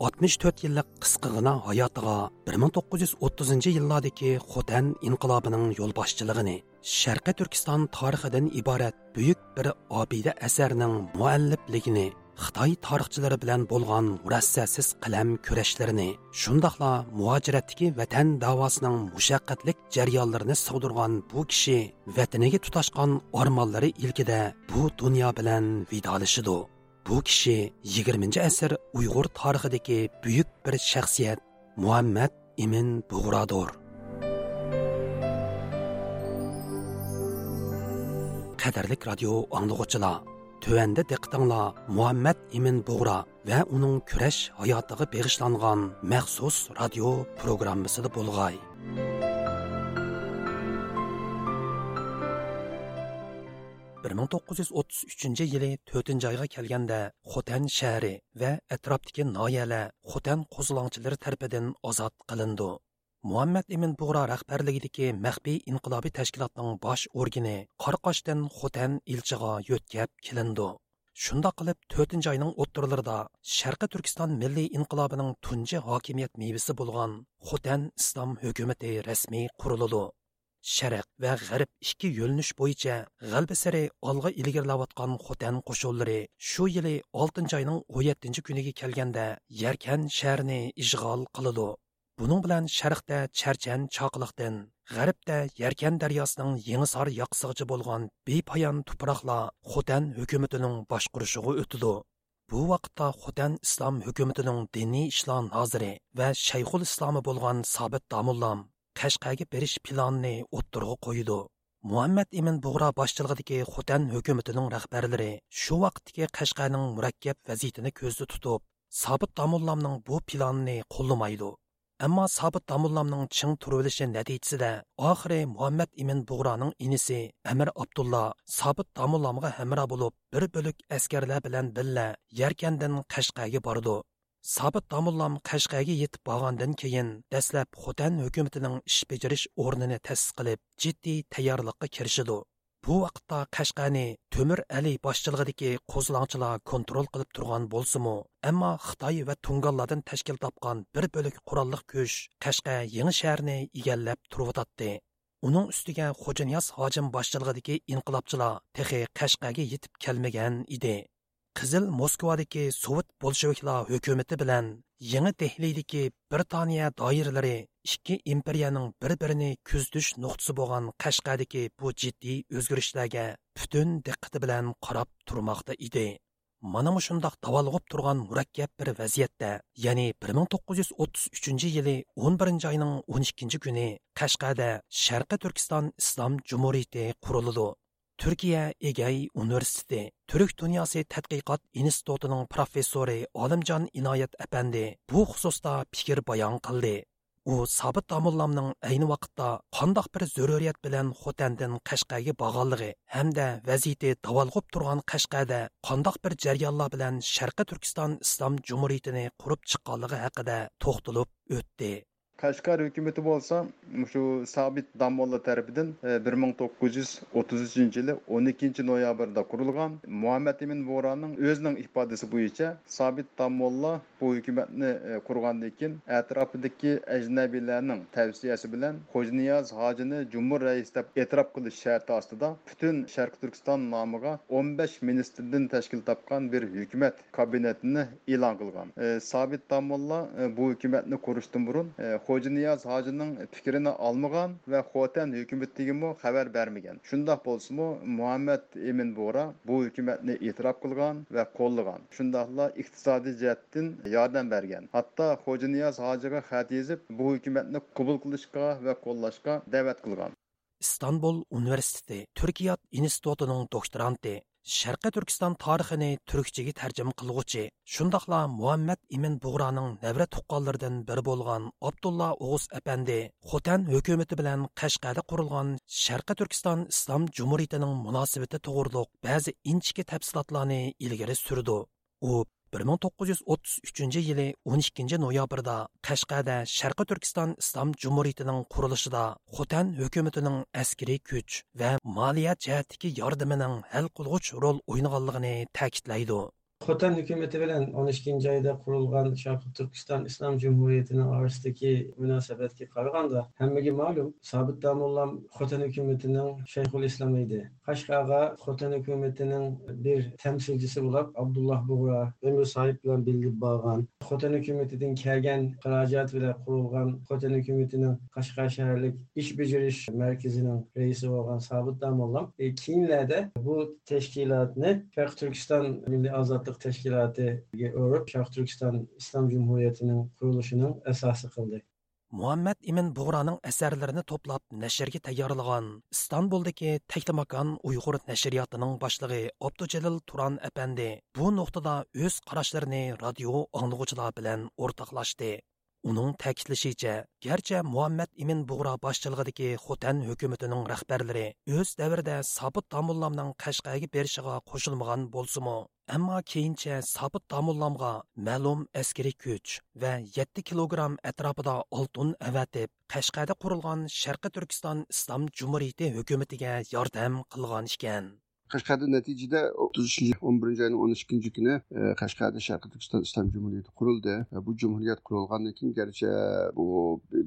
64 yillik qisqigina hayotiga 1930 yillardagi Xotan inqilobining yo'lboshchiligini Sharqi Turkiston tarixidan iborat buyuk bir obida asarning muallifligini Xitoy tarixchilari bilan bo'lgan murassasiz qalam kurashlarini, shundoqla muhojiratdagi vatan davosining mushaqqatlik jarayonlarini sug'dirgan bu kishi vataniga tutashgan ormonlari ilkida bu dunyo bilan vidolashidi. Bu kishi 20 asr Uyg'ur tarixidagi buyuk bir shaxsiyat Muhammad Imin Bug'rodir. Qadarlik radio anglag'uchilar Төвәндә диqqәтеңләр Muhammad Имин Бугра ва уның көрәш хаятыга бегышланган махсус радио программасында булгай. 1933 yili 4 ayga kelganda Xotan shahri va atrofdagi noyalar Xotan qo'zg'olonchilari tarafidan ozod qilindi. Muhammad Emin Bug'ra rahbarligidagi maxfiy inqilobiy tashkilotning bosh organi Qorqoshdan Xotan ilchiga yo'tkab kelindi. Shunda qilib 4 oyning o'ttirlarida Sharqi Turkiston milliy inqilobining tunji hokimiyat mevasi bo'lgan Xotan islom hukumati rasmiy qurildi. Sharq va g'arb ikki yo'linish bo'yicha g'alba sari olg'a ilgarilayotgan xotan qo'shinlari shu yili 6 oyning 17 kuniga kelganda yarkan shahrini ishg'ol qiladi buning bilan sharqda charchan choqliqdan g'arbda yarkan daryosining yangisor yoqsig'ichi bo'lgan bepoyon tuproqlar xotan hukumatining boshqurishiga o'tidi bu vaqtda xotan islom hukumatining diniy ishlar noziri va shayxul islomi bo'lgan sobit domullam qashqaga berish planini o'ttirg'a qo'ydi. Muhammad imin bug'ro boshchiligidagi xotan hukumatining rahbarlari shu vaqtdagi qashqaning murakkab vaziyatini ko'zda tutib sobit domullamning bu planini qo'llamaydi. Ammo sobit domullamning ching turilishi natijasida oxiri muhammad imin bug'roning inisi amir abdulla sobit domullamga hamra bo'lib bir bo'lik askarlar bilan birga yarkandan qashqaga bordi. Sabit Damullam Qashqaga yetib borgandan keyin dastlab Xotan hukumatining ish bajarish o'rnini ta'sis qilib, jiddiy tayyorlikqa kirishdi. Bu vaqtda Qashqani Temir Ali boshchiligidagi qo'zlongchilar kontrol qilib turgan bo'lsa-mu, ammo Xitoy va Tungallardan tashkil topgan bir bo'lik qurolliq kuch Qashqa yangi shaharni egallab turibdi. Uning ustiga Xo'janiyaz hojim boshchiligidagi inqilobchilar texi Qashqaga yetib kelmagan edi. Qizil moskvadagi sovet bolsheviklar hukumati bilan yangi dehlidagi britaniya doiralari ikki imperiyaning bir birini kuzatish nuqtasi bo'lgan qashqadagi bu jiddiy o'zgarishlarga butun diqqati bilan qarab turmoqda edi. Mana shundoq davolg'ib turgan murakkab bir vaziyatda ya'ni 1933 yili 11 oyning 12 kuni qashqada sharqi turkiston islom jumuriyati qurildi. Türkiye Egey Üniversitesi Türk Dünyası Tədqiqat İnstitutunun professori Olimjon Inoyat apandi bu xususda fikir bayan qildi. U Sabit Damullamning ayni vaqtda qandoq bir zaruriyat bilan Xotandan Qashqaga borganligi hamda vaziyati davolg'ib turgan Qashqada qandoq bir jarayonlar bilan Sharqi Turkiston Islom Jumhuriyatini qurib chiqqanligi haqida to'xtalib o'tdi. qashqar hukumati bo'lsa shu sabit damolla tarafidan bir ming to'qqiz yuz o'ttiz uchinchi yili o'n ikkinchi noyabrda qurilgan muhammad imin bo'ronning o'zining ifodasi bo'yicha sabit damolla bu hukumatni qurgandan keyin atrofidagi ajnabiylarning tavsiyasi bilan xo'jniyoz hojini jumhur rais deb e'tirof qilish sharti ostida butun sharqi turkiston nomiga o'n besh ministrdan tashkil topgan bir hukumat kabinetini e'lon qilgan. Sabit damolla bu olmagan va xotan hukumatligimi xabar bermagan. Shundoq bo'lsimi muhammad emin bo'ra bu hukumatni e'tirof qilgan va qo'llagan. Shundoqla iqtisodiy jihatdan yordam bergan. Hatto xo'ja niyoz hojiga xat bu hukumatni qabul qilishga va qo'llashga da'vat qilgan. Istanbul universiteti turkiyat institutining doktoranti sharqiy turkiston tarixini turkchaga tarjima qilg'uchi shundoqla muhammad imin bug'roning navra tuqqanlaridan biri bo'lgan abdulla o'g'iz apandi xotan hukumati bilan qashqada qurilgan sharqiy turkiston islom jumuriyatining munosabati to'g'riliq ba'zi inchki tafsilotlarni ilgari surdi. U 1933 yili 12 noyabrda Qashqada Sharqi Turkiston Islom Jumhuriyatining qurilishida Xotan hukumatining askariy kuch va moliya jihatdagi yordamining hal qilg'uch rol o'ynaganligini ta'kidlaydi. Xotan hukumati bilan 12 oyda qurilgan Sharqi Turkiston Islom Cumhuriyeti'nin orasidagi munosabatga qaraganda hammaga ma'lum Sabit Damullam Xotan hukumatining Shayxul Islom edi. Qashqaga Xotan hukumatining bir temsilcisi bo'lib Abdullah Bug'ra ömür sahip bilan bilib borgan. Xotan hukumatidan kelgan xarajat bilan qurilgan Xotan hukumatining Qashqa shaharlik ish bajarish markazining raisi bo'lgan Sabit Damullam e, keyinlarda bu tashkilotni Sharq Turkiston Milliy ozodlik tashkilotiga o'rib sharq turkiston islom jumuriyatining qurilishining asosi qildi muhammad imin bug'roning asarlarini to'plab nashrga tayyorlagan istanbuldagi taklimakon uyg'ur nashriyotining boshlig'i Abdücelil turan Efendi bu nuqtada o'z qarashlarini radio anglag'uchilar bilan ortaklaştı. Uning ta'kidlashicha, garchi Muhammad Imin Bug'ro boshchiligidagi Xotan hukumatining rahbarlari o'z davrida Sabit Tamullamning Qashqaga berishiga qo'shilmagan bo'lsa-mu, ammo keyincha Sabit Tamullamga ma'lum askariy kuch va 7 kilogramm atrofida oltin avatib, Qashqada qurilgan Sharqi Turkiston Islom Jumhuriyati hukumatiga yordam qilgan ekan. Qashqarda natijada o'ttizinchi o'n birinchi oyning o'n ikkinchi kuni e, qashqarda sharqiy turkiston islom jumuriyati qurildi. E, bu jumhuriyat qurilgandan keyin garchi bu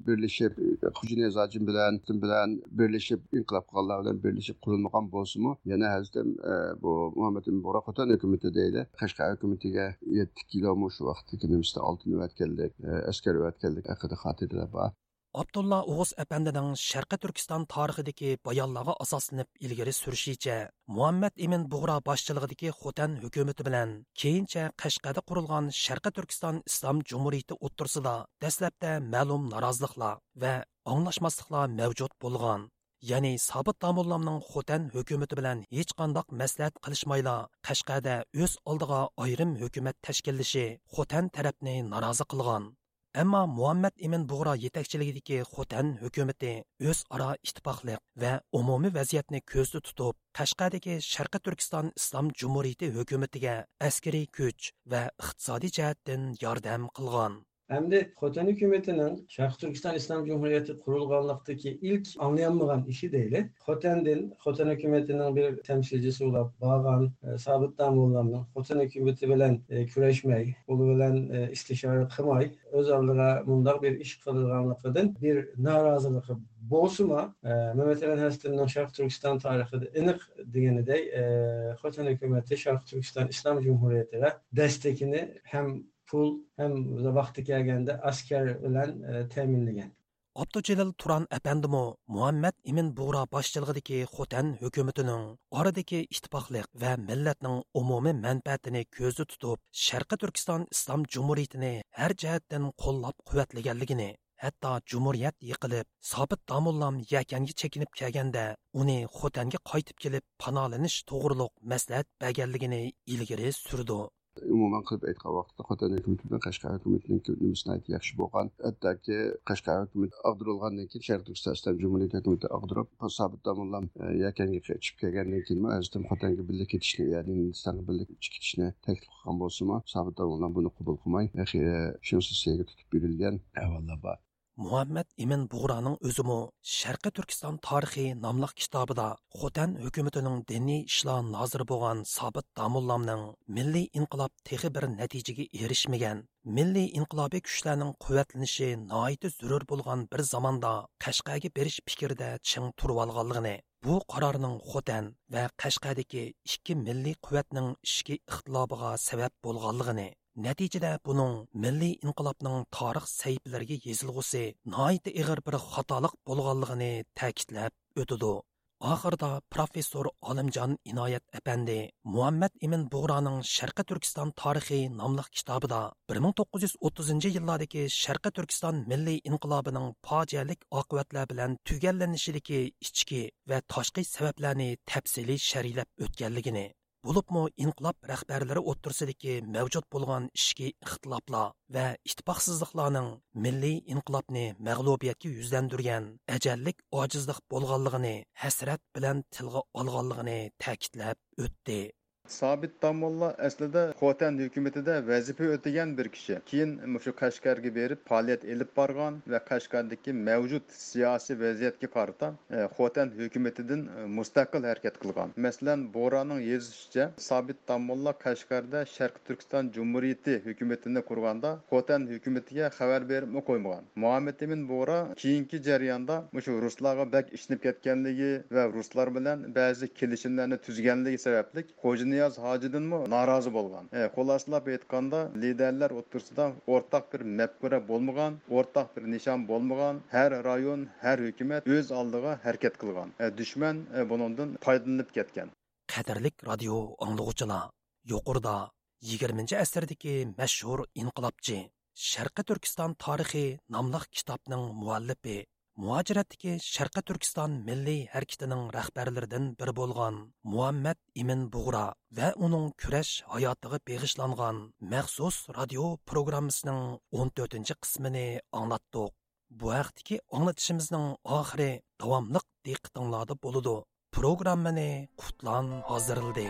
birlashib e, hujni zojin bilan bilan birlashib inqilob qilganlar bilan birlashib qurilmagan bo'lsinmi yana hazratim e, bu muhammad bora xotan hukumati deydi. Qashqar hukumatiga yetti kilo shu vaqtda oltin o'tganlik askar o'tganlik haqida xotiralar bor. Abdulla Oğuz әпәндінің Шәрқи Түркістан тарихidagi bayonlarga asoslanib ilgari surishicha Muhammad Emin Bug'ra boshchiligidagi Xotan hukumati bilan keyincha Qashqada qurilgan Sharqi Turkiston Islom Jumhuriyati o'ttirsida dastlabda ma'lum noroziliklar va anglashmasliklar mavjud bo'lgan. ya'ni Sabit Damullamning Xotan hukumati bilan hech qandoq maslahat qilishmayla Qashqada o'z oldiga ayrim hukumat tashkillashi Xotan tarafni norozi qilgan. Әмма Muhammad Emin Bug'ra yetakchiligidagi Xotan hukumati o'zaro ittifoqlik va umumiy vaziyatni ko'zda tutib, Qashqadagi Sharqi Turkiston Islom Jumhuriyati hukumatiga askariy kuch va iqtisodiy jihatdan yordam qilgan. Hem de Xotan hükümetinin Şarkı Türkistan İslam Cumhuriyeti kurulganlıktaki ilk anlayanmayan işi değil. Xotan'den, Xotan hükümetinin bir temsilcisi olan Bağan, e, Sabit Damullan'ın Xotan hükümeti bilen e, küreşmeyi, bunu bilen e, istişare kımay, özallığa mundar bir iş kılganlıkıdın bir narazılığı bolsuma e, Mehmet Eren Hastin'in Şarkı Türkistan tarihinde enik degeni de e, Xotan hükümeti Şarkı Türkistan İslam Cumhuriyeti'ne destekini hem pul ham vaqti kelganda askar bilan e, ta'minlagan Abdujalil Turan әпәндімі Muhammad Imin Buğra başçılığıdaki Xotan hökumətinin aradakı ittifaqlıq və millətinin umumi mənfəətini gözü tutub, Şərqi Türkistan İslam Cumhuriyetini hər cəhətdən qollab qüvvətləyənligini, hatto jumuriyat yiqilib sobit domullam yakanga chekinib kelganda, uni Xotanga qaytib kelib panolanish to'g'riliq maslahat berganligini ilgari surdi. Umuman qilib aytgan vaqtda xotin hukumati bilan qashqar hukumatining yaxshi bo'lgan hattoki qashqar hukumati ag'dirilgandan keyin sharq turkiston islom jumuriyati hukumati ag'dirib sobit domullam yakanga chiqib kelgandan keyin azim xotanga birga ketishni ya'ni hindistonga birga ketishni taklif qilgan bo'lsimi sobit domullam buni qabul qilmay shunisi tutib berilgan ahvollar bor muhammad imin bug'roning o'zimi sharqi turkiston tarixi nomli kitobida xotan hukumatining diniy ishlar noziri bo'lgan sobit damullamning milliy inqilob texi bir natijaga erishmagan. Milliy inqilobiy kuchlarning quvvatlanishi noiti zarur bo'lgan bir zamonda qashqaga berish fikrida ching turib olganligini bu qarorning xotan va qashqadagi ikki milliy quvvatning ishki ixtilobiga sabab bo'lganligini natijada buning milliy inqilobning tarix сәйіпілерге езілгісі найты иг'ir bir xatolik bo'lganligini ta'kidlab o'tidi oxirida professor olimjon inoyat apandi muhammad imin bug'roning sharqi turkiston tarixi nomli kitobida 1930 yillardagi sharqi turkiston milliy inqilobining fojialik oqibatlar bilan tugallanishidagi ichki va tashqi sabablarni tafsiliy sharhlab o'tganligini bo'libmi inqilob rahbarlari o'ttirsidagi mavjud bo'lgan ishki ixtiloflar va ittifoqsizliklarning milliy inqilobni mag'lubiyatga yuzlandirgan ajallik ojizlik bo'lganligini hasrat bilan tilga olganligini ta'kidlab o'tdi Sabit Damolla aslida Xotan hukumatida vazifa o'tagan bir kishi. Keyin shu Qashqarga berib faoliyat elib borgan va Qashqardagi mavjud siyosiy vaziyatga qarata e, Xotan hukumatidan e, mustaqil harakat qilgan. Masalan, Bo'raning yozishicha, Sabit Damolla Qashqarda Sharq Turkiston Jumhuriyati hukumatini qurganda Xotan hukumatiga xabar berib qo'ymagan. Muhammad Emin Bo'ra keyingi jarayonda shu ruslarga bak ishinib ketganligi va ruslar bilan ba'zi kelishimlarni tuzganligi sababli xo'jin niyoz hojiddinmi? Norozi bo'lgan. E, xulosalab aytganda liderlar o'tirsida o'rtaq bir mafkura bo'lmagan o'rtaq bir nishon bo'lmagan har rayon har hukumat o'z oldiga harakat qilgan. E, dushman e, bundan foydalanib ketgan. Qadrlik radio anglag'uchilar yuqorida yigirmanchi asrdagi mashhur inqilobchi sharqi turkiston tarixi nomli kitobning muallifi muajiratdagi sharqi turkiston milliy harakatining rahbarlaridan biri bo'lgan muhammad imin bug'ra va uning kurash hayotiga beg'ishlangan maxsus radio programmasining 14 qismini anglatdiq. Bu haqdagi anglatishimizning oxiri davomliq diqqatinglarda bo'ladi programmani qutlan hozirladi.